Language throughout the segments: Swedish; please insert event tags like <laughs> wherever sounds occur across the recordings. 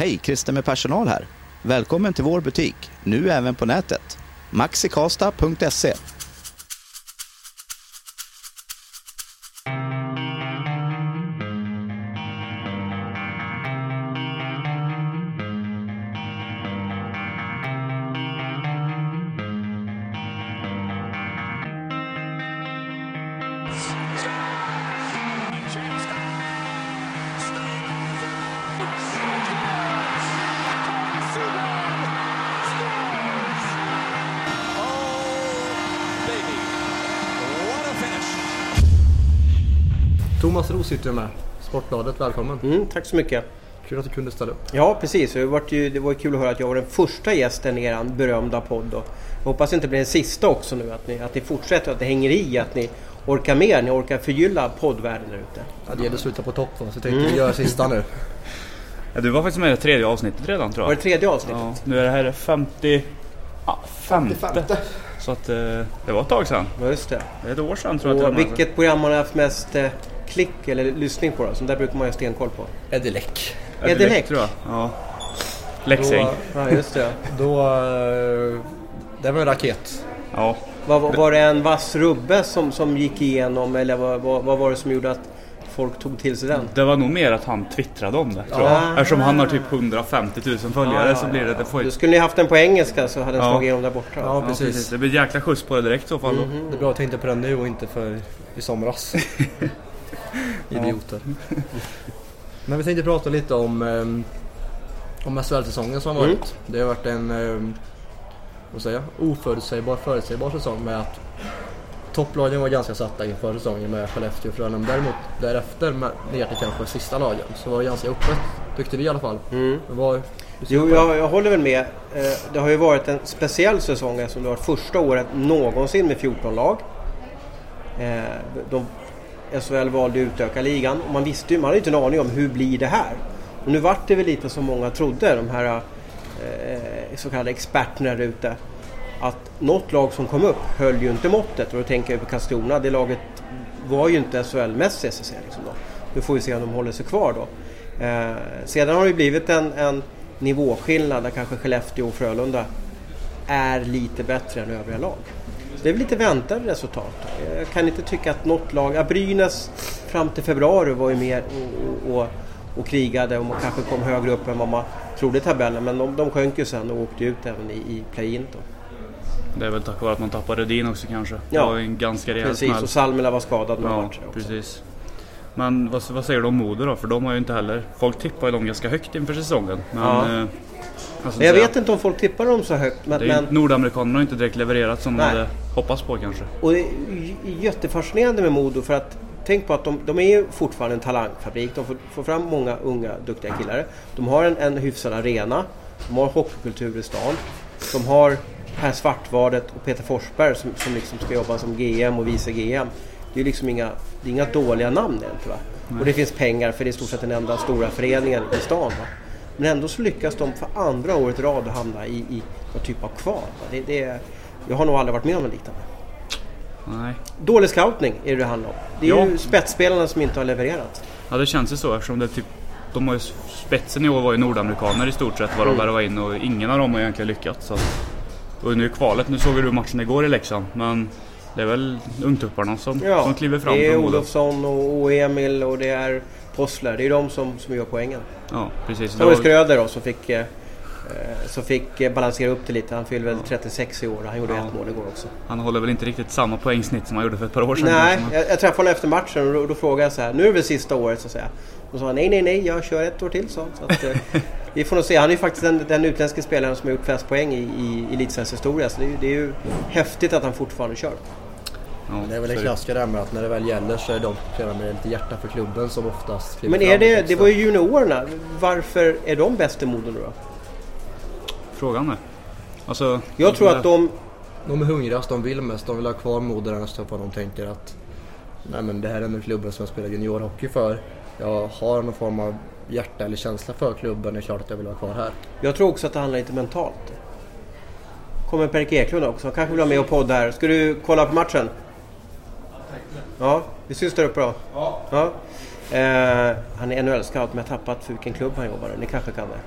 Hej, Christer med personal här. Välkommen till vår butik, nu även på nätet. maxikasta.se Sitter med. Sportbladet, välkommen. Mm, tack så mycket. Kul att du kunde ställa upp. Ja, precis. Det var, ju, det var kul att höra att jag var den första gästen i er berömda podd. Och jag hoppas det inte blir den sista också nu. Att ni, att ni fortsätter, att det hänger i, att ni orkar mer. Ni orkar förgylla poddvärlden där ute. Ja, det gäller att sluta på topp då, så jag tänkte mm. vi gör sista nu. Ja, du var faktiskt med i det tredje avsnittet redan tror jag. Var det tredje avsnittet? Ja, nu är det här 50... Ja, femte. Så att eh, det var ett tag sedan. Ja, just det. Det är ett år sedan tror jag. Och vilket program har ni haft mest eh, klick eller lyssning på då? Så där brukar man ju ha stenkoll på. Edelec. Edelec tror jag. Ja. Leksing. Ja, just det. Då... Eh, det var en raket. Ja. Var, var det en vass rubbe som, som gick igenom eller vad, vad, vad var det som gjorde att folk tog till sig den? Det var nog mer att han twittrade om det. Tror jag. Eftersom han har typ 150 000 följare ja, så blir det... det får... Då skulle ni haft den på engelska så hade den ja. slagit igenom där borta. Ja, precis. Ja, precis. Det blir jäkla skjuts på det direkt i så fall. Mm -hmm. Det är bra att jag tänkte på den nu och inte för i somras. <laughs> Idioter. <laughs> Men vi tänkte prata lite om, um, om SHL-säsongen som har varit. Mm. Det har varit en um, vad säger jag, oförutsägbar, förutsägbar säsong med att topplagen var ganska satta inför säsongen med Skellefteå och Frölunda. Däremot därefter med, ner till kanske sista lagen så var det ganska öppet tyckte vi i alla fall. Mm. Var, jo, jag, jag, håller väl med. Eh, det har ju varit en speciell säsong eftersom det var första året någonsin med 14 lag. Eh, de SHL valde att utöka ligan och man visste ju, man hade ju inte en aning om hur blir det här. Och nu vart det väl lite som många trodde, de här eh, så kallade experterna där ute. Att något lag som kom upp höll ju inte måttet och då tänker jag på Karlskrona, det laget var ju inte SHL-mässigt så liksom då. Nu får vi se om de håller sig kvar då. Eh, sedan har det blivit en, en nivåskillnad där kanske Skellefteå och Frölunda är lite bättre än övriga lag. Så det är väl lite väntade resultat. Jag kan inte tycka att något lag... Ja, Brynäs fram till februari var ju mer och, och, och krigade och man kanske kom högre upp än vad man trodde i tabellen. Men de, de sjönk ju sen och åkte ut även i, i play-in. Det är väl tack vare att man tappade Rudin också kanske. Ja, det var en ganska rejäl precis. Smäll. Och Salmela var skadad några ja, matcher också. Precis. Men vad, vad, säger du om Modo då? För de har ju inte heller... Folk tippar ju dem ganska högt inför säsongen. Men, ja. eh, Alltså, jag vet inte om folk tippar dem så högt. Men, men... Nordamerikanerna har inte direkt levererat som de hade hoppats på kanske. Och det är jättefascinerande med Modo för att tänk på att de, de är ju fortfarande en talangfabrik. De får, får fram många unga duktiga killar. De har en, en hyfsad arena. De har hockeykultur i stan. De har Per Svartvadet och Peter Forsberg som, som liksom ska jobba som GM och vice GM. Det är liksom inga, det är inga dåliga namn egentligen. Och det finns pengar för det är i stort sett den enda stora föreningen i stan. Va? Men ändå så lyckas de för andra året i rad hamna i, i någon typ av kval. Det, det, jag har nog aldrig varit med om en liknande. Nej. Dålig scouting är det det handlar om. Det är ja. ju spetsspelarna som inte har levererat. Ja det känns ju så eftersom det typ de har ju, spetsen i år var ju nordamerikaner i stort sett vad de mm. värvade in och ingen av dem har egentligen lyckats. Så. Och nu är kvalet, nu såg du matchen igår i Leksand men det är väl ungtupparna som, ja, som kliver fram. Det är Olofsson och Emil och det är Possler. Det är de som, som gör poängen. Ja, precis. Var det Skröder då som fick, eh, som fick eh, balansera upp det lite. Han fyller väl 36 i år. Han gjorde ja. ett mål igår också. Han håller väl inte riktigt samma poängsnitt som han gjorde för ett par år sedan. Nej, jag, jag träffade honom efter matchen och då, då frågade jag så här. Nu är det väl sista året så att säga. Och sa nej, nej, nej, jag kör ett år till. Så, så att, eh, <laughs> vi får nog se. Han är ju faktiskt den, den utländska spelaren som har gjort flest poäng i, i elitsvensk historia. Så det är, det är ju häftigt att han fortfarande kör. Ja, det är väl en klassiker där med att när det väl gäller så är de spelarna med lite hjärta för klubben som oftast Men är det, det var ju juniorerna. Varför är de bäst i Modo nu då? Frågan är. Alltså, jag tror att de... De är hungrigast, de vill mest. De vill ha kvar Modo nästa på de tänker att Nej men det här är den klubben som jag spelar juniorhockey för. Jag har någon form av hjärta eller känsla för klubben. Det är klart att jag vill vara kvar här. Jag tror också att det handlar lite mentalt. Kommer Per Eklund också. Han kanske vill vara med och podda här. Ska du kolla på matchen? Ja, vi syns där uppe då. Ja. ja. Eh, han är NHL-scout men jag har tappat för vilken klubb han jobbar i. Ni kanske kan det?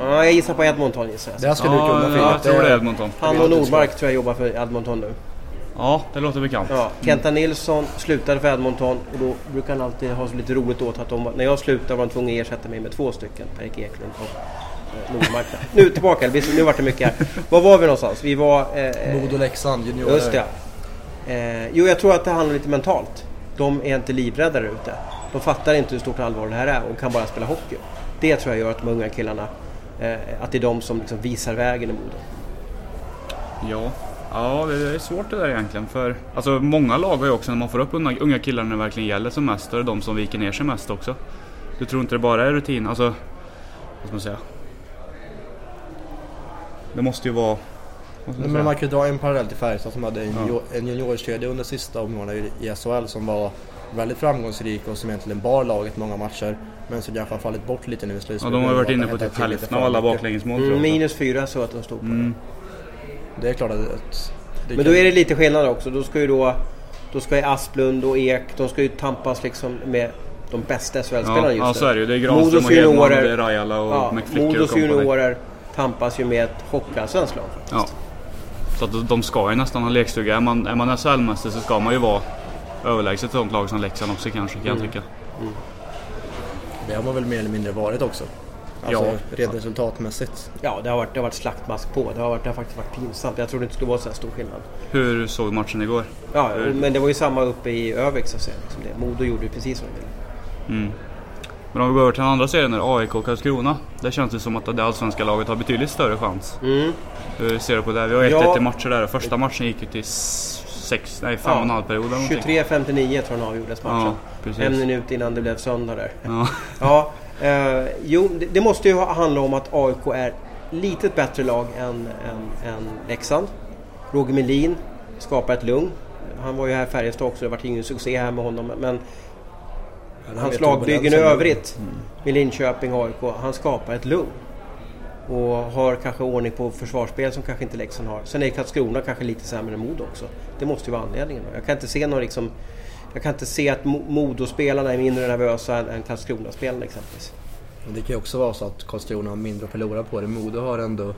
Ja, jag gissar på Edmonton gissar jag. Där skulle du kunna Ja, jag tror det är Edmonton. Han och Nordmark tror jag jobbar för Edmonton nu. Ja, det låter bekant. Ja, Kenta Nilsson slutade för Edmonton och då brukar han alltid ha så lite roligt åt att de, när jag slutade var de tvungna att ersätta mig med två stycken. Per-Erik Eklund och eh, Nordmark. Nu tillbaka, Vi- nu vart det mycket här. Var var vi någonstans? Vi var... Eh, Modo-Leksand, juniorer. Just det. Eh, jo, jag tror att det handlar lite mentalt. De är inte livrädda där ute. De fattar inte hur stort allvar det här är och kan bara spela hockey. Det tror jag gör att de unga killarna, eh, att det är de som liksom visar vägen i Modo. Ja. Ja, det är svårt det där egentligen. För alltså, många lag har ju också, när man får upp unga, unga killar när det verkligen gäller som mest, då är det de som viker ner sig mest också. Du tror inte det bara är rutin? Alltså, vad ska man säga? Det måste ju vara... Men man kan ju dra en parallell till Färjestad som hade en, junior, en juniorkedja under sista omgångarna i SHL som var väldigt framgångsrik och som egentligen bar laget många matcher. Men som kanske har fallit bort lite nu i Ja, slutspelet. de har varit inne på typ hälften av alla baklängesmål Mm, minus fyra så att de stod på. Mm. Det är klart att... att det Men kan- då är det lite skillnad också. Då ska ju då, då ska ju Asplund och Ek, de ska ju tampas liksom med de bästa SHL-spelarna Ja, just ja, nu. så är det ju. Det är Granström Modos och Hedman, det är Rajala och Ja, McFlicker och Modos company. juniorer tampas ju med ett hockeyallsvenskt lag. Ja. Så att de ska ju nästan ha lekstuga. Är man, är man SHL-mästare så ska man ju vara överlägset ett sånt lag som Leksand också kanske kan jag Mm. tycka. Det har man väl mer eller mindre varit också. Alltså Ja. rent resultatmässigt. Ja, det har varit, det har varit slaktmask på. Det har, varit, det har faktiskt varit pinsamt. Jag trodde inte det skulle vara så här stor skillnad. Hur såg matchen igår? Ja, Hur- men det var ju samma uppe i Övik så att säga. Liksom det. Modo gjorde ju precis som de ville. Mm. Men om vi går över till den andra serien, AIK och Karlskrona. Där känns det som att det allsvenska laget har betydligt större chans. Mm. Hur ser du på det? Vi har 1-1 Ja. i matcher där. Första matchen gick ju till sex, nej, fem och en halv period eller någonting. 23-59 tror jag den avgjordes matchen. Ja, en minut innan det blev söndag där. Ja. <laughs> Ja, eh, jo, det, det måste ju ha- handla om att AIK är lite bättre lag än, än, än Leksand. Roger Melin skapar ett lugn. Han var ju här i Färjestad också, det varit ingen succé här med honom. Men hans lagbyggen i övrigt med Linköping och AIK, han skapar ett lugn. Och har kanske ordning på försvarsspel som kanske inte Leksand har. Sen är Karlskrona kanske lite sämre än Modo också. Det måste ju vara anledningen. då. Jag kan inte se någon liksom... Jag kan inte se att Mo- Modospelarna är mindre nervösa än, än Karlskrona-spelarna exempelvis. Men det kan ju också vara så att Karlskrona har mindre att förlora på det. Modo har ändå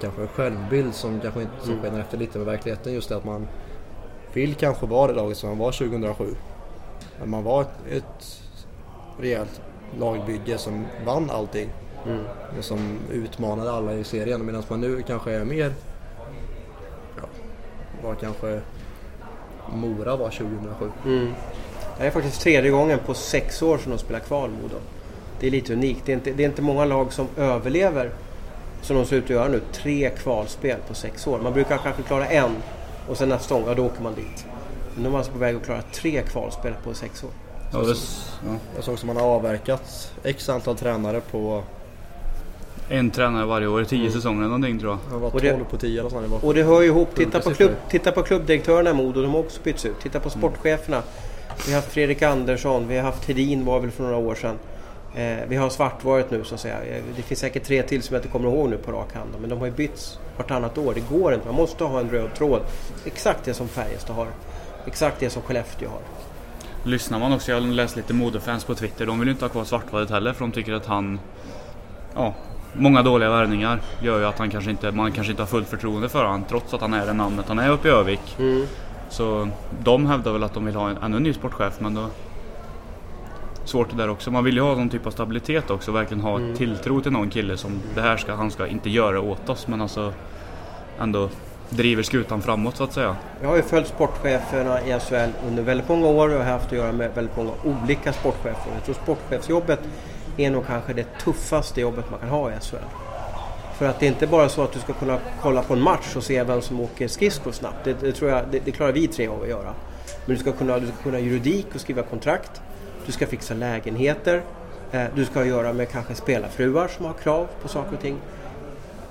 kanske en självbild som kanske inte som Mm. skenar efter lite med verkligheten. Just det att man vill kanske vara det laget som man var 2007. Men man var ett, ett rejält lagbygge som vann allting. Mm. Som utmanade alla i serien. Medan man nu kanske är mer... Ja, var kanske Mora var 2007. Mm. Det är faktiskt tredje gången på sex år som de spelar kval Modo. Det är lite unikt. Det är, inte, det är inte många lag som överlever som de ser ut att göra nu. Tre kvalspel på sex år. Man brukar kanske klara en och sen nästa gång, ja då åker man dit. Men de är alltså på väg att klara tre kvalspel på sex år. Ja, det, ja. Jag såg som man har avverkat x antal tränare på... En tränare varje år i tio säsonger eller någonting tror jag. Han var Och det- 12 på 10 eller sånt. Det var Och det hör ju ihop. Titta på, klubb, titta på klubbdirektörerna i Modo, de har också bytts ut. Titta på sportcheferna. Vi har haft Fredrik Andersson, vi har haft Hedin var väl för några år sedan. Eh, vi har Svartvaret nu så att säga. Eh, Det finns säkert tre till som jag inte kommer ihåg nu på rak hand. Men de har ju bytts vartannat år. Det går inte. Man måste ha en röd tråd. Exakt det som Färjestad har. Exakt det som Skellefteå har. Lyssnar man också, jag har läst lite modefans på Twitter, de vill ju inte ha kvar Svartvadet heller för de tycker att han... Ja, många dåliga värvningar gör ju att han kanske inte, man kanske inte har fullt förtroende för honom trots att han är det namnet han är uppe i Övik. Mm. Så de hävdar väl att de vill ha en, ännu en ny sportchef men då... Svårt det där också. Man vill ju ha någon typ av stabilitet också, verkligen ha Mm. tilltro till någon kille som det här ska, han ska inte göra åt oss men alltså ändå driver skutan framåt så att säga. Jag har ju följt sportcheferna i SHL under väldigt många år och jag har haft att göra med väldigt många olika sportchefer. Jag tror sportchefsjobbet är nog kanske det tuffaste jobbet man kan ha i SHL. För att det är inte bara så att du ska kunna kolla på en match och se vem som åker skridskor snabbt. Det, det, tror jag, det, det klarar vi tre av att göra. Men du ska, kunna, du ska kunna juridik och skriva kontrakt. Du ska fixa lägenheter. Eh, du ska göra med kanske spelarfruar som har krav på saker och ting.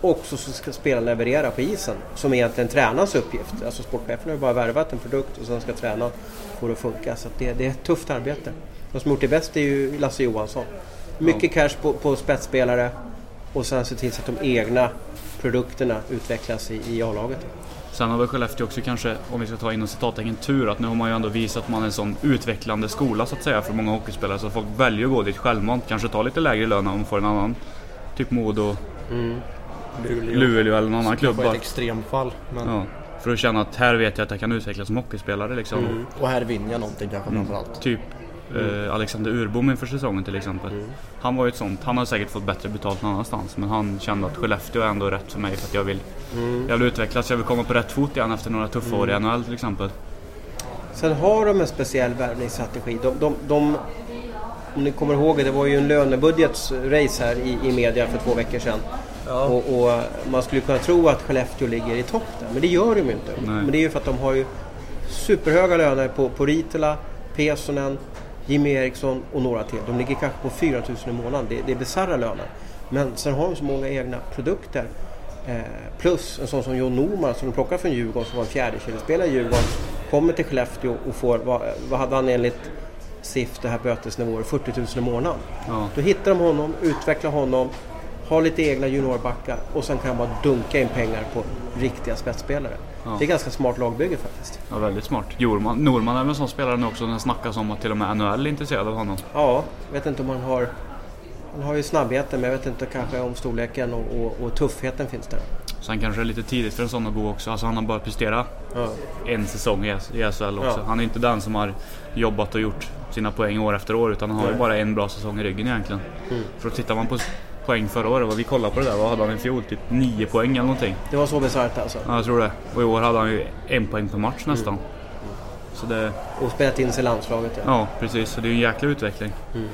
Och så ska spelaren leverera på isen som är egentligen tränarens uppgift. Alltså sportchefen har ju bara värvat en produkt och sen ska tränaren få det att funka. Så att det, det är ett tufft arbete. De som gjort det bäst är ju Lasse Johansson. Mycket cash på, på spetsspelare och sen se till så att de egna produkterna utvecklas i, i A-laget. Sen har väl Skellefteå också kanske, om vi ska ta inom citattecken, tur att nu har man ju ändå visat att man är en sån utvecklande skola så att säga för många hockeyspelare så folk väljer att gå dit självmant. Kanske ta lite lägre lön om man får en annan typ Modo, Mm. Luleå. Luleå eller någon annan klubb. På ett Bara. extremfall. Men, Ja, för att känna att här vet jag att jag kan utvecklas som hockeyspelare liksom. Mm. Och här vinner jag någonting kanske framförallt. Typ eh, Alexander Urbom inför säsongen till exempel. Mm. Han var ju ett sånt, han har säkert fått bättre betalt någon annanstans men han kände att Skellefteå är ändå rätt för mig för att jag vill, Mm. jag vill utvecklas, jag vill komma på rätt fot igen efter några tuffa år i NHL till exempel. Sen har de en speciell värvningsstrategi. De, de, de, om ni kommer ihåg det, det var ju en lönebudgetsrace här i, i media för två veckor sedan. Ja. Och, och man skulle kunna tro att Skellefteå ligger i topp där, men det gör de ju inte. Nej. Men det är ju för att de har ju superhöga löner på, på Ritala, Pesonen, Jimmy Eriksson och några till. De ligger kanske på 4 000 i månaden. Det, det är bisarra löner. Men sen har de så många egna produkter. Eh, plus en sån som Jon Norman som de plockar från Djurgården som var en fjärdekedjespelare i Djurgården. Kommer till Skellefteå och får, vad, vad hade han enligt SIF, det här bötesnivåer, 40 000 i månaden. Ja, Då hittar de honom, utvecklar honom, har lite egna juniorbackar och sen kan bara dunka in pengar på riktiga spetsspelare. Ja. Det är ganska smart lagbygge faktiskt. ja väldigt smart. Jorman, Norman är väl en sån spelare nu också, den snackas om att till och med NHL är intresserad av honom. Ja, vet inte om han har... Han har ju snabbheten men jag vet inte kanske om storleken och, och, och tuffheten finns där. Sen kanske det är lite tidigt för en sån att gå också, alltså han har bara presterat Ja. en säsong i SHL också. Ja. Han är inte den som har jobbat och gjort sina poäng år efter år utan han har ju bara en bra säsong i ryggen egentligen. Mm. För tittar man på poäng förra året, vi kollade på det där, vad hade han i fjol? Typ 9 poäng eller någonting. Det var så bisarrt alltså. Ja, jag tror det. Och i år hade han ju en poäng per match nästan. Mm. Så det, Och spelat in sig i landslaget. Ja. ja precis, så det är ju en jäkla utveckling. Mm.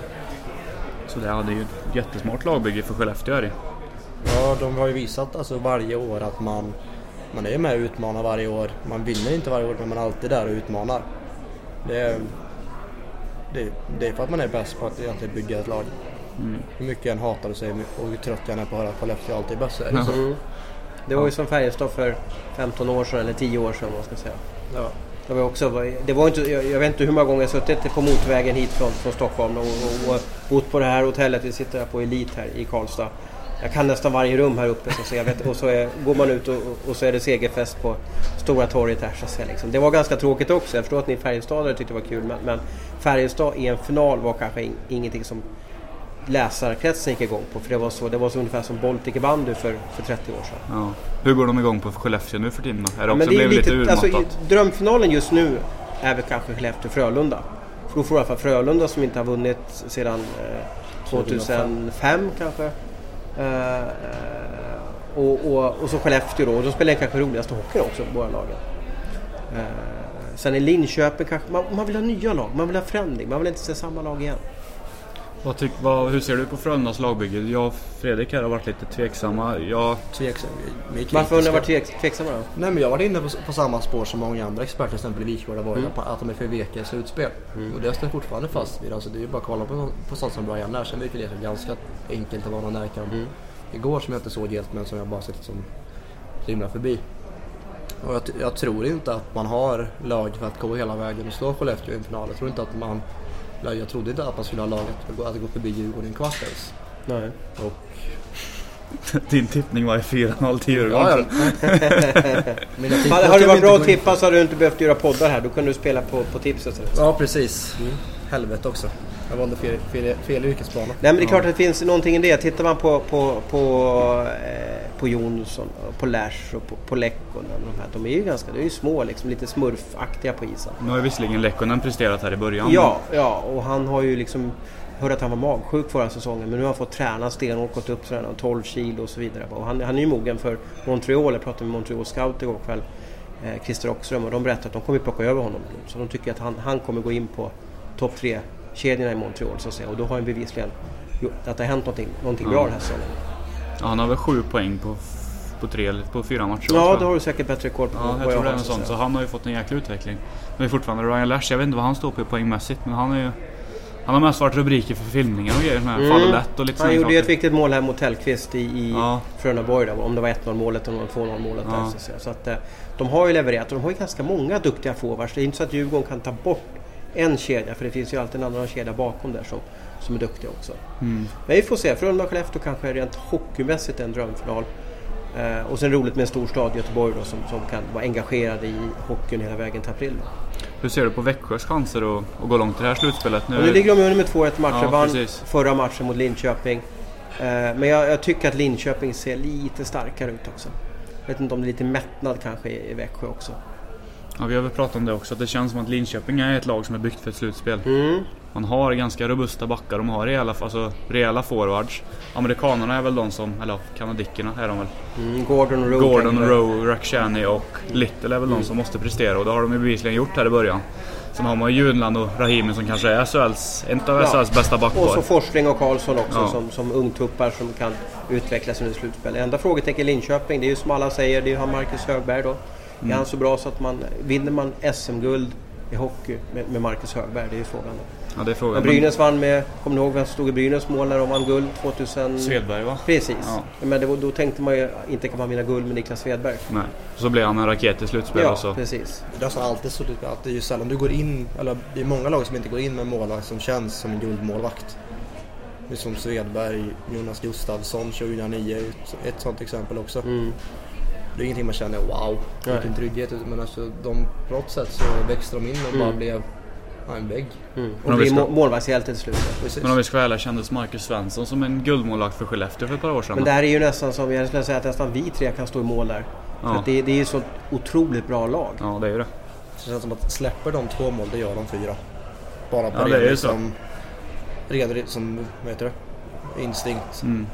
Så det hade ju ett jättesmart lagbygge för Skellefteå är det Ja, de har ju visat alltså varje år att man, man är med och utmanar varje år. Man vinner inte varje år men man är alltid där och utmanar. Det är, det, det är för att man är bäst på att egentligen bygga ett lag. Mm. Hur mycket jag än hatar att säga och hur trött jag än är på att höra att Skellefteå alltid är bäst. så är det så. Mm. Det var ju som Färjestad för 15 år sedan, eller 10 år sedan man ska säga. Ja. Det var också, det var inte, jag, jag vet inte hur många gånger jag suttit på motorvägen hit från, från Stockholm och, och, och bott på det här hotellet vi sitter här på Elit här i Karlstad. Jag kan nästan varje rum här uppe så säga. Jag vet, och så är, går man ut och, och så är det segerfest på Stora torget här så säga. Liksom. Det var ganska tråkigt också. Jag förstår att ni Färjestadare tyckte det var kul men, men Färjestad i en final var kanske in, ingenting som läsarkretsen gick igång på. För det var så, det var så ungefär som Baltic bandy för, för 30 år sedan. Ja. Hur går de igång på Skellefteå nu för tiden då? Är det också Men det är lite lite, alltså, drömfinalen just nu är väl kanske Skellefteå-Frölunda. För då får i alla fall Frölunda som inte har vunnit sedan eh, 2005 kanske. Eh, och, och, och så Skellefteå då. Och de spelar kanske roligaste hockeyn också, båda lagen. Eh, sen i Linköping kanske, man, man vill ha nya lag, man vill ha förändring, man vill inte se samma lag igen. Vad tyck, vad, hur ser du på Frölundas lagbygge? Jag och Fredrik här har varit lite tveksamma. Jag, Tveksam. Varför har ni varit tvek, tveksamma då? Nej men jag har varit inne på, på samma spår som många andra experter, till exempel i Wikegård har varit, Mm. på att de är för veka i slutspel. Och det står fortfarande fast vid. Alltså, det är ju bara att kolla på, på sånt som Brian Nash. Sen verkar det ganska enkelt att vara någon närkamp Mm. igår som jag inte såg helt men som jag bara sett som rimlar förbi. Och jag, jag tror inte att man har lag för att gå hela vägen och slå Skellefteå i en final. Jag tror inte att man jag jag trodde inte att man skulle ha laget att gå, förbi Djurgården i en kvart ens. Nej. Och, <laughs> din tippning var i 4-0 till Djurgården. ja, ja. <laughs> Hade, det varit bra att tippa så hade du inte behövt göra poddar här. Då kunde du spela på, på tipset. Ja precis. Helvete också. Jag valde fel, fel, fel yrkesbana. Nej men det är klart att det finns någonting i det. Tittar man på, på, på, eh, på Jonsson, och på Lash och på, på Lekkonen. De, här, de är ju ganska de är ju små, liksom, lite smurfaktiga på isen. Nu har ju visserligen Lekkonen presterat här i början. Ja, ja, och han har ju liksom hörde att han var magsjuk förra säsongen men nu har han fått träna stenhårt, gått upp sådär, 12 kilo och så vidare. Och han, han är ju mogen för Montreal. Jag pratade med Montreal Scout igår kväll, eh, Christer Ockström, och de berättade att de kommer plocka över honom. Så de tycker att han, han kommer gå in på topp tre kedjorna i Montreal så att säga. Och då har han bevisligen gjort att det har hänt någonting, någonting bra den här säsongen. Ja, han har väl sju poäng på, på, tre, på fyra matcher. Ja, jag. det har du säkert bättre koll på Ja, jag vad tror det är sånt. Så han har ju fått en jäkla utveckling. Men fortfarande Ryan Lash, jag vet inte vad han står på poängmässigt men han är ju... Han har mest varit rubriker för filmningar och grejer. Mm. Faller lätt och lite Han gjorde ju ett viktigt mål här mot Tellqvist i, i Ja. Frölundaborg. där, Om det var 1-0 målet eller 2-0 målet. Ja. Där, så så att, eh, de har ju levererat och de har ju ganska många duktiga forwards. Det är inte så att Djurgården kan ta bort en kedja för det finns ju alltid en annan kedja bakom där som, som är duktiga också. Mm. Men vi får se. Frölunda och Skellefteå kanske är rent hockeymässigt en drömfinal. Eh, och sen roligt med en stor stad, Göteborg då, som, som kan vara engagerad i hockeyn hela vägen till april. Då. Hur ser du på Växjös chanser att, att gå långt i det här slutspelet? Och nu ligger de under med 2-1 matcher. Ja, vann precis. förra matchen mot Linköping. Eh, men jag, jag, tycker att Linköping ser lite starkare ut också. Jag vet inte om det är lite mättnad kanske i, i Växjö också. Ja, vi har väl pratat om det också. Det känns som att Linköping är ett lag som är byggt för ett slutspel. Mm. Man har ganska robusta backar. De har rejäla, alltså, rejäla forwards. Amerikanerna är väl de som, eller kanadickerna är de väl. Mm, Gordon Rowe. Gordon, Rowe, Rakhshani och Little är väl mm. de som måste prestera och det har de ju bevisligen gjort här i början. Sen har man ju Junland och Rahimi som kanske är SHLs, en av SHLs ja. bästa backpar. Och så Forsling och Karlsson också ja. som, som ungtuppar som kan utvecklas under slutspel. Enda frågetecken Linköping, det är ju som alla säger, det är Marcus Högberg då. Mm. Är han så bra så att man vinner man SM-guld i hockey med, med Marcus Högberg? Det är ju frågan. Ja, det är frågan. Men Brynäs vann med, kommer ni ihåg vem som stod i Brynäs mål när de vann guld 2000? Svedberg va? Precis. Ja. Men det, då tänkte man ju, inte kan man vinna guld med Niklas Svedberg. Nej, så blev han en raket i slutspel Ja, också. precis. Det är alltså alltid så att det är ju sällan du går in, eller det är många lag som inte går in med en målvakt som känns som en guldmålvakt. Är som Svedberg, Jonas Gustafsson 2009 ett, ett sånt exempel också. Mm. Det är ingenting man känner wow, vilken trygghet. Men alltså de, på något sätt så växte de in och bara mm. blev ja, en vägg. Mm. Och blir ska... målvaktshjälte till slut. Precis. Men om vi ska vara ärliga kändes Marcus Svensson som en guldmålvakt för Skellefteå för ett par år sedan. Men det här är ju nästan som, jag skulle säga att nästan vi tre kan stå i mål där. Ja. För det, det är ju så otroligt bra lag. Ja, det är ju det. Det känns som att släpper de två mål, då gör de fyra. Bara på ja, det är ju så. ren som, vad heter det, instinkt. Mm.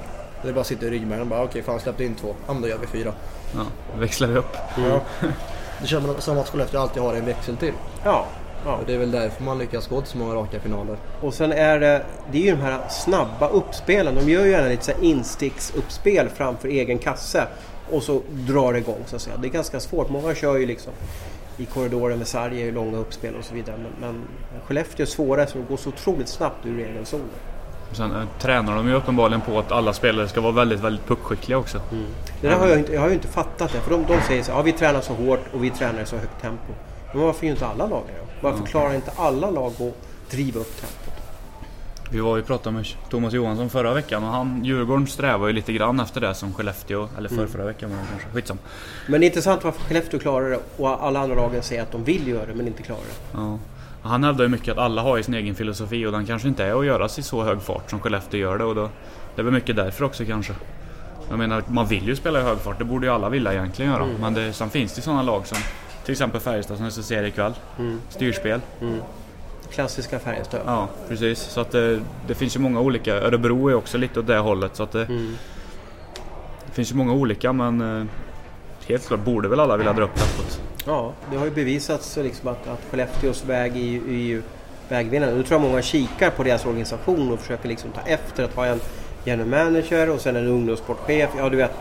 Det bara sitter i ryggmärgen och bara okej, okay, fan släppte in två. Ja men då gör vi fyra. Ja, växlar vi upp. Mm. Ja. Det känns som att Skellefteå alltid har en växel till. Ja. ja. Och det är väl därför man lyckas gå till så många raka finaler. Och sen är det, det är ju de här snabba uppspelen. De gör ju gärna lite så insticksuppspel framför egen kasse. Och så drar det igång så att säga. Det är ganska svårt. Många kör ju liksom i korridoren med sarger långa uppspel och så vidare. Men, men Skellefteå är svårare så det går så otroligt snabbt ur egen zon. Sen äh, tränar de ju uppenbarligen på att alla spelare ska vara väldigt, väldigt puckskickliga också. Mm. Det där har jag, inte, jag har ju inte fattat det. För de, de säger så ja vi tränar så hårt och vi tränar i så högt tempo. Men varför gör inte alla lag det då? Varför mm. klarar inte alla lag att driva upp tempot? Vi var ju pratade med Thomas Johansson förra veckan och han, Djurgården strävar ju lite grann efter det som Skellefteå, eller för, mm. förra veckan var det kanske, skitsam. Men det är intressant varför Skellefteå klarar det och alla andra lagen säger att de vill göra det men inte klarar det. Ja. Han hävdar ju mycket att alla har ju sin egen filosofi och den kanske inte är att göras i så hög fart som Skellefteå gör det. Och då, det är väl mycket därför också kanske. Jag menar, man vill ju spela i hög fart, det borde ju alla vilja egentligen göra. Mm. Men det, sen finns det ju sådana lag som till exempel Färjestad som vi ska se ikväll. Mm. Styrspel. Mm. Klassiska Färjestad. Ja, precis. Så att det, det, finns ju många olika. Örebro är också lite åt det hållet. Så att det, mm. det finns ju många olika men eh, helt klart borde väl alla vilja dra upp tempot. Ja, det har ju bevisats liksom att, att Skellefteås väg är, ju vägvinnande. Nu tror jag många kikar på deras organisation och försöker liksom ta efter att ha en general manager och sen en ungdomssportchef. Ja, du vet,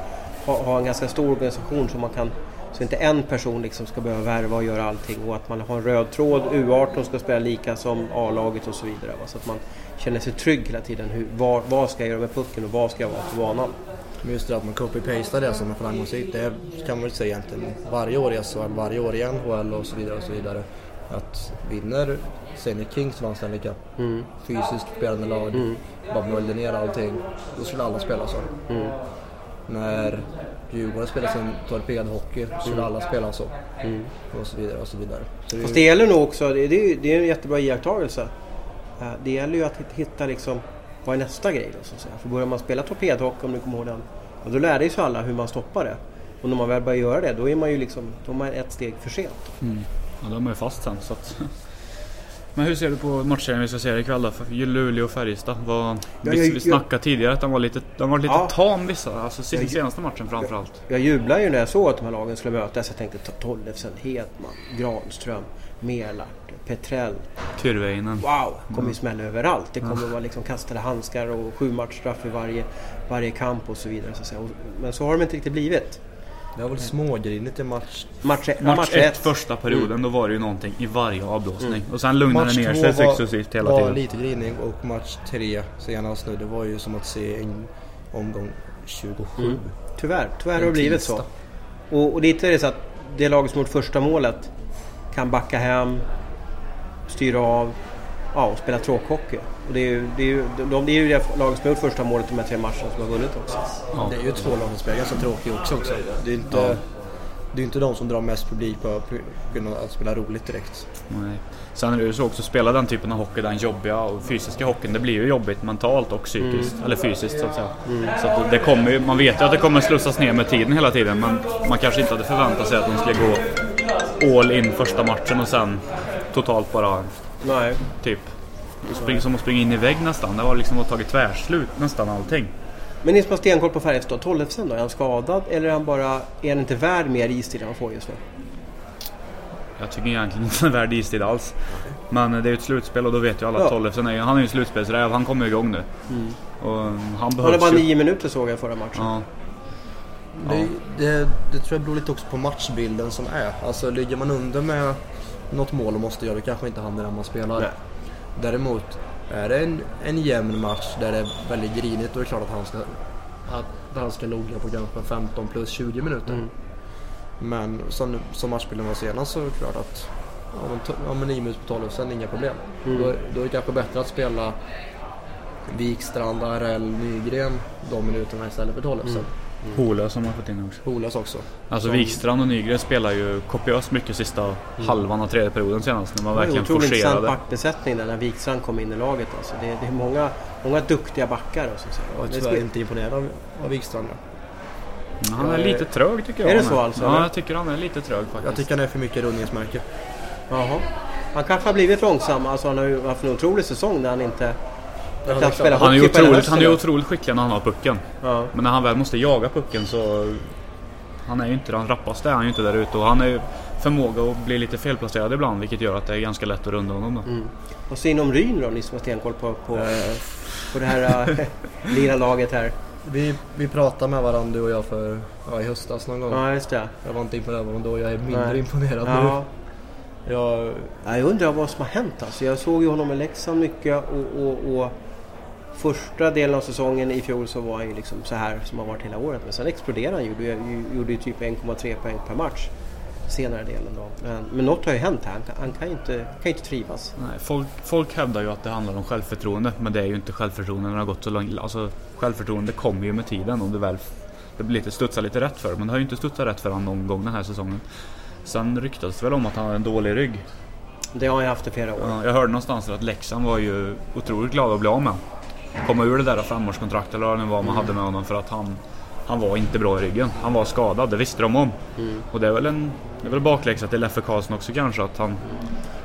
ha, ha en ganska stor organisation så man kan så inte en person liksom ska behöva värva och göra allting och att man har en röd tråd. U18 ska spela lika som A-laget och så vidare. Va? Så att man känner sig trygg hela tiden. Hur, vad, vad ska jag göra med pucken och vad ska jag vara på banan? Men just det att man copy-pastar det som är framgångsrikt, det kan man väl säga egentligen varje år i SHL, varje år i NHL och så vidare och så vidare. Att vinner Senior Kings vann Stanley Cup, mm. fysiskt spelande lag, mm. bara möljer ner allting, då skulle alla spela så. Mm. När Djurgården spelar sin torpedhockey så skulle mm. alla spela så. Mm. Och så vidare och så vidare. Så det Fast det gäller nog också, det är, det är en jättebra iakttagelse. Eh, det gäller ju att hitta liksom vad är nästa grej då så att säga? För börjar man spela torpedhockey om du kommer ihåg den. Och då lärde sig alla hur man stoppar det. Och när man väl börjar göra det då är man ju liksom, då är man ett steg för sent. Mm. Ja, då är man ju fast sen. Så att... <laughs> Men hur ser du på matchserien vi ska se ikväll då? Luleå och Färjestad. Var, ja, vi, vi snackade jag, tidigare att de var lite, de var lite ja, tam vissa. Alltså senaste matchen framförallt. Jag, jag jublade ju när jag såg att de här lagen skulle mötas. Jag tänkte Tollefsen, Hedman, Granström, Merlart, Petrell. Tyrväinen. Wow! kommer mm. ju smälla överallt. Det kommer vara liksom kastade handskar och sju matchstraff i varje, varje kamp och så vidare. Så Men så har de inte riktigt blivit. Det var väl smågrinigt i match... Match, ett, match, match ett, första perioden, mm. då var det ju någonting i varje avblåsning. Mm. Och sen lugnade det ner sig successivt hela tiden. var lite grinig och match tre senast nu, det var ju som att se en omgång 27. Mm. Tyvärr, tyvärr har det blivit så. Och, och lite är det så att det laget som gjort första målet kan backa hem, styra av ja, och spela tråkhockey. Och det är ju det, är ju, de, det, är ju det laget som har gjort första målet i de här tre matcherna som har vunnit också. Ja. Det är ju två lag som spelar ganska tråkigt också. också. Det är inte, ja. det är ju inte de som drar mest publik på grund av att spela roligt direkt. Nej. Sen är det ju så också, att spela den typen av hockey, den jobbiga och fysiska hockeyn, det blir ju jobbigt mentalt och psykiskt. Eller fysiskt så att säga. Så att det kommer ju, man vet ju att det kommer slussas ner med tiden hela tiden men man kanske inte hade förväntat sig att de skulle gå all in första matchen och sen totalt bara Nej. typ springa som att springa in i vägg nästan. Det var liksom att tagit tvärslut nästan allting. Men ni som har stenkoll på Färjestad, Tollefsen då? Är han skadad eller är han bara... Är han inte värd mer istid än han får just nu? Jag tycker egentligen inte den är värd istid alls. Men det är ju ett slutspel och då vet ju alla att Ja. Tollefsen är, han är ju slutspelsräv. Han kommer igång nu. Och han Han behövs hade bara nio minuter såg jag förra matchen. Ja, Det, det, det tror jag beror lite också på matchbilden som är. Alltså ligger man under med något mål och måste göra det kanske inte han är den man spelar. Nej. Däremot är det en, en jämn match där det är väldigt grinigt då är det klart att han ska, att han ska logga på kanske 15 plus 20 minuter. Mm. Men som, som matchbilden var senast så är det klart att ja, ja, men 9 minuter på 12 sen inga problem. Mm. Då, då är det kanske bättre att spela Wikstrand, Arell, Nygren de minuterna istället för 12 sen. Mm. Hola som har fått in också. Holas också. Alltså Som- Wikstrand och Nygren spelar ju kopiöst mycket sista halvan av tredje perioden senast. När man Det var en verkligen otroligt intressant backbesättning där när Wikstrand kom in i laget. Alltså. Det, det är många, många duktiga backar. Alltså, så. Jag är Det tyvärr inte imponerad av, av Wikstrand. ja. Han är lite trög tycker jag. Är det så alltså, Ja, jag tycker han är lite trög faktiskt. Jag tycker han är för mycket rundningsmärke. Jaha. Han kanske har blivit långsam. Alltså, han har ju haft en otrolig säsong där han inte är knappt spelar han är otroligt, han är otroligt skicklig när han har pucken. Ja. Men när han väl måste jaga pucken så... Han är ju inte den rappaste, är han ju inte där ute. Och han har ju förmåga att bli lite felplacerad ibland vilket gör att det är ganska lätt att runda honom då. Mm. Vad säger ni om Ryn då? Ni som har stenkoll på, på, på det här äh, <laughs> lilla laget här. Vi, vi pratade med varandra du och jag för ja, i höstas någon gång. Ja, just det. Jag var inte imponerad av då, jag är mindre Nej. imponerad Ja. nu. Jag, Ja, jag undrar vad som har hänt alltså. Jag såg ju honom i Leksand mycket och, och, och första delen av säsongen i fjol så var han ju liksom så här som han varit hela året. Men sen exploderade han. Gjorde, gjorde ju typ 1,3 poäng per match senare delen då. Men, men något har ju hänt här. Han kan, han kan ju inte, kan ju inte trivas. Nej, folk, folk hävdar ju att det handlar om självförtroende men det är ju inte självförtroende när det har gått så långt. Alltså, självförtroende kommer ju med tiden om du väl det blir lite, studsar lite rätt för men det har ju inte studsat rätt för honom någon gång den här säsongen. Sen ryktas det väl om att han har en dålig rygg. Det har ju haft i flera år. Ja, jag hörde någonstans att Leksand var ju otroligt glada att bli av med. Komma ur det där femårskontrakt eller vad det nu var man hade med honom för att han, han var inte bra i ryggen. Han var skadad, det visste de om. Och det är väl en det är väl bakläxa till Leffe Karlsson också kanske att han...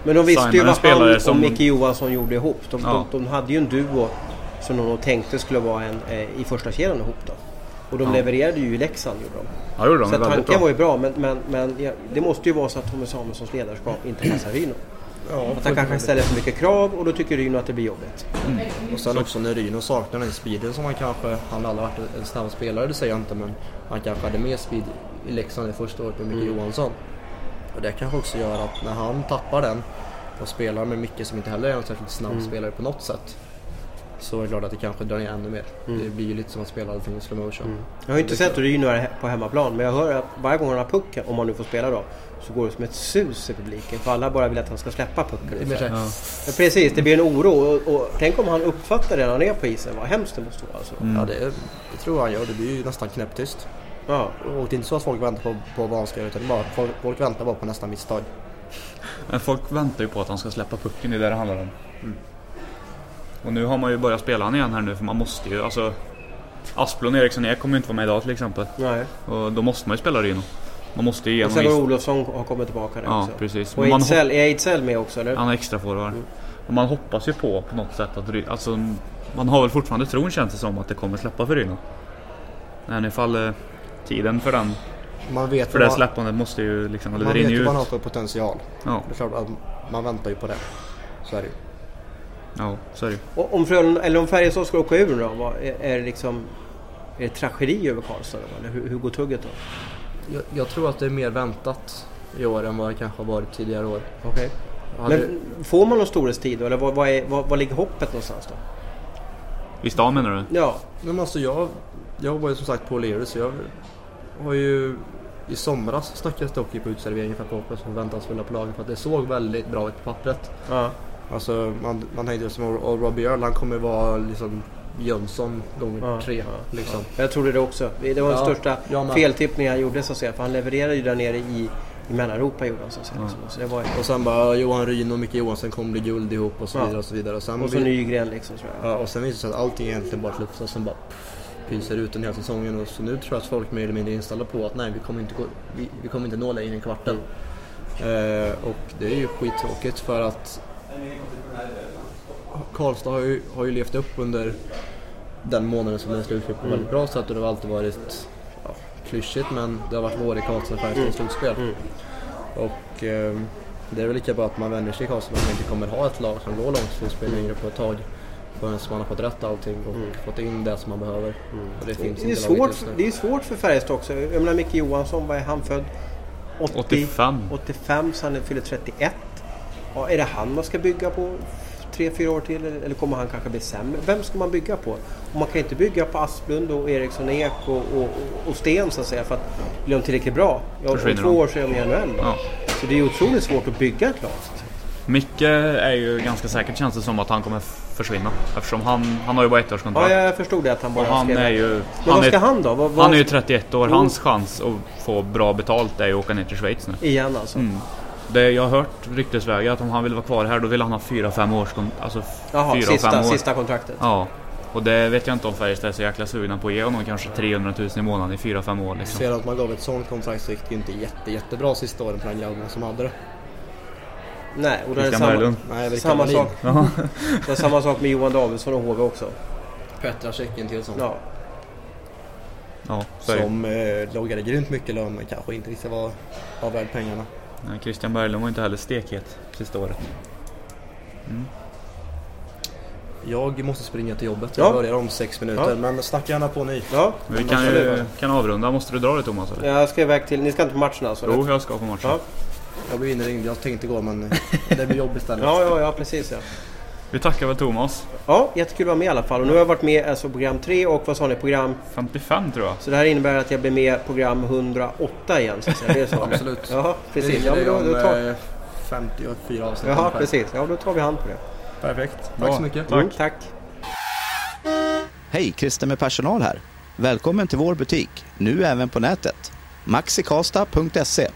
Men de visste ju vad han som- och Micke Johansson gjorde ihop. De, Ja. de, de hade ju en duo som de tänkte skulle vara en eh, i första kedjan ihop då. Och de Ja. levererade ju i Leksand gjorde de. Ja, gjorde de Så tanken bra. var ju bra men, men, men ja, det måste ju vara så att Tommy Samuelssons ledarskap inte passar Ryno. Ja, Att han kanske ställer för mycket krav och då tycker Ryno att det blir jobbigt. Och sen också när Ryno saknar den speeden som han kanske, han har aldrig varit en snabb spelare det säger jag inte men han kanske hade mer speed i Leksand det första året med Micke Mm. Johansson. Och det kanske också gör att när han tappar den och spelar med Micke som inte heller är en särskilt snabb Mm. spelare på något sätt. Så är det klart att det kanske drar ner ännu mer. Mm. Det blir ju lite som att spela allting i slow motion. Jag har ju inte sett Ryno här på hemmaplan men jag hör att varje gång han har pucken, om han nu får spela då, så går det som ett sus i publiken. För alla bara vill att han ska släppa pucken. Det Ja. Ja, precis, det blir en oro. Och, och tänk om han uppfattar det när han är på isen. Vad hemskt det måste vara. Alltså. Mm. Ja, det, det tror jag han gör. Det blir ju nästan knäpptyst. Ja. Och det är inte så att folk väntar på, på vad han ska göra utan bara, folk, folk väntar bara på nästa misstag. Men folk väntar ju på att han ska släppa pucken, det är det det handlar om. Och nu har man ju börjat spela han igen här nu för man måste ju, alltså Asplund och Eriksson Ek kommer ju inte vara med idag till exempel. Nej. Och då måste man ju spela Ryno. Man måste ju Och igenom sen har. Olofsson har kommit tillbaka där Ja, också. precis. Och man, Ejdsell, är Ejdsell med också eller? Han är extra forward. Mm. Och man hoppas ju på på något sätt att alltså, Man har väl fortfarande tron känns det som att det kommer släppa för Ryno. Men ifall eh, tiden för den, Man vet för det vad- släppandet måste ju liksom, Man vet ju vad han har för potential. Ja, Det är klart att man väntar ju på det. Så är det ju. Ja, så är det. Och om Frölunda, eller om Färjestad ska åka ur då? Vad, är, det liksom... Är det tragedi över Karlstad då? Eller hur, hur går tugget då? Jag, jag tror att det är mer väntat i år än vad det kanske har varit tidigare år. Okej. Hade- Men får man någon storhetstid då? Eller vad, vad, är, vad, vad ligger hoppet någonstans då? I stan menar du? Ja. Men alltså jag, jag jobbar ju som sagt på O'Leary så jag har ju i somras snackades det hockey på utserveringen för att var så förväntansfulla på laget för att det såg väldigt bra ut på pappret. ja. Alltså man, man tänkte som och Robbie Earl han kommer vara liksom Jönsson gånger Ja, tre. ja, liksom. ja. Jag trodde det också. Det var den Ja, största jag med. feltippningen han gjorde så att säga. För han levererade ju där nere i, i Mellaneuropa gjorde han så att säga. liksom. Så det var, Och sen bara Johan Ryn och Micke Johansson kommer bli guld ihop och så Ja. vidare. Och så vidare. Och sen, och så Nygren liksom tror jag. ja, och sen visade det sig att allting egentligen bara luftas och sen bara pyser ut den hela säsongen. Och så nu tror jag att folk mer eller mindre är inställda på att nej, vi kommer inte, gå, vi, vi kommer inte nå längre än kvarten. Eh, och det är ju skittråkigt för att Karlstad har ju, har ju levt upp under den månaden som den slutspel på ett väldigt bra sätt och det har alltid varit ja, klyschigt men det har varit vår i Karlstad Färjestad slutspel. Och eh, det är väl lika bra att man vänjer sig i Karlstad att man inte kommer ha ett lag som går långt slutspel längre på ett tag. Förrän man har fått rätt allting och fått in det som man behöver. Och det finns Det är, svårt, det är svårt för Färjestad också. Jag menar Micke Johansson, vad är han född? 80, 85. 85 så han fyller 31. Ja, är det han man ska bygga på tre, fyra år till eller, kommer han kanske bli sämre? Vem ska man bygga på? Och man kan inte bygga på Asplund och Eriksson Ek och, och, och Sten så att säga för att blir de tillräckligt bra? Ja, om två år så är de i NHL. Ja. Så det är otroligt svårt att bygga ett lag. Micke är ju ganska säkert känns det som att han kommer försvinna. Eftersom han, han har ju bara ett års Ja, kontrakt. jag förstod det att han bara och han skrev- är ju... Men Han vad ska är, han då? Vad, vad han är ju 31 år. Hans chans att få bra betalt är ju att åka ner till Schweiz nu. Igen alltså? Mm. Det, jag har hört ryktesvägen att om han vill vara kvar här då vill han ha 4-5 års kon- Alltså Jaha, 4-5 sista, år. sista kontraktet. Ja. Och det vet jag inte om Färjestad är så jäkla sugna på att ge honom kanske 300 000 i månaden i 4-5 år liksom. Ser att man gav ett sånt kontrakt så gick det inte jätte, jättebra sista åren på den grabben som hade det. Nej, och är det Christian samma. Nej, samma, sak, det är samma sak med Johan Davidsson och HV också. Petra Tjeckien till sånt. Ja. ja, är. Som eh, loggade grymt mycket lön men kanske inte riktigt var, var värd pengarna. Nej, Christian Berglund var inte heller stekhet sista året. Jag måste springa till jobbet. Ja. Jag börjar om sex minuter. Ja. Men snacka gärna på ni. ja. Vi kan ju kan avrunda. Måste du dra det Thomas? Eller? Jag ska iväg till... Ni ska inte på matchen alltså? Jo, jag ska på matchen. Ja. Jag blev inringd. Jag tänkte gå men det blir jobb istället. Ja, ja, ja, precis ja. Vi tackar väl Thomas. Ja, jättekul att vara med i alla fall. Och nu har jag varit med alltså program 3 och vad sa ni, program... 55 tror jag. Så det här innebär att jag blir med program 108 igen så att säga. Det är så? <laughs> Absolut. Ja, Det precis. ligger Ja, men det då, då tar... eh, 54 avsnitt Jaha, ungefär. precis. Ja, då tar vi hand på det. Perfekt. Tack Bra. så mycket. Tack. Mm, tack. Hej, Christer med personal här. Välkommen till vår butik, nu även på nätet. maxikasta.se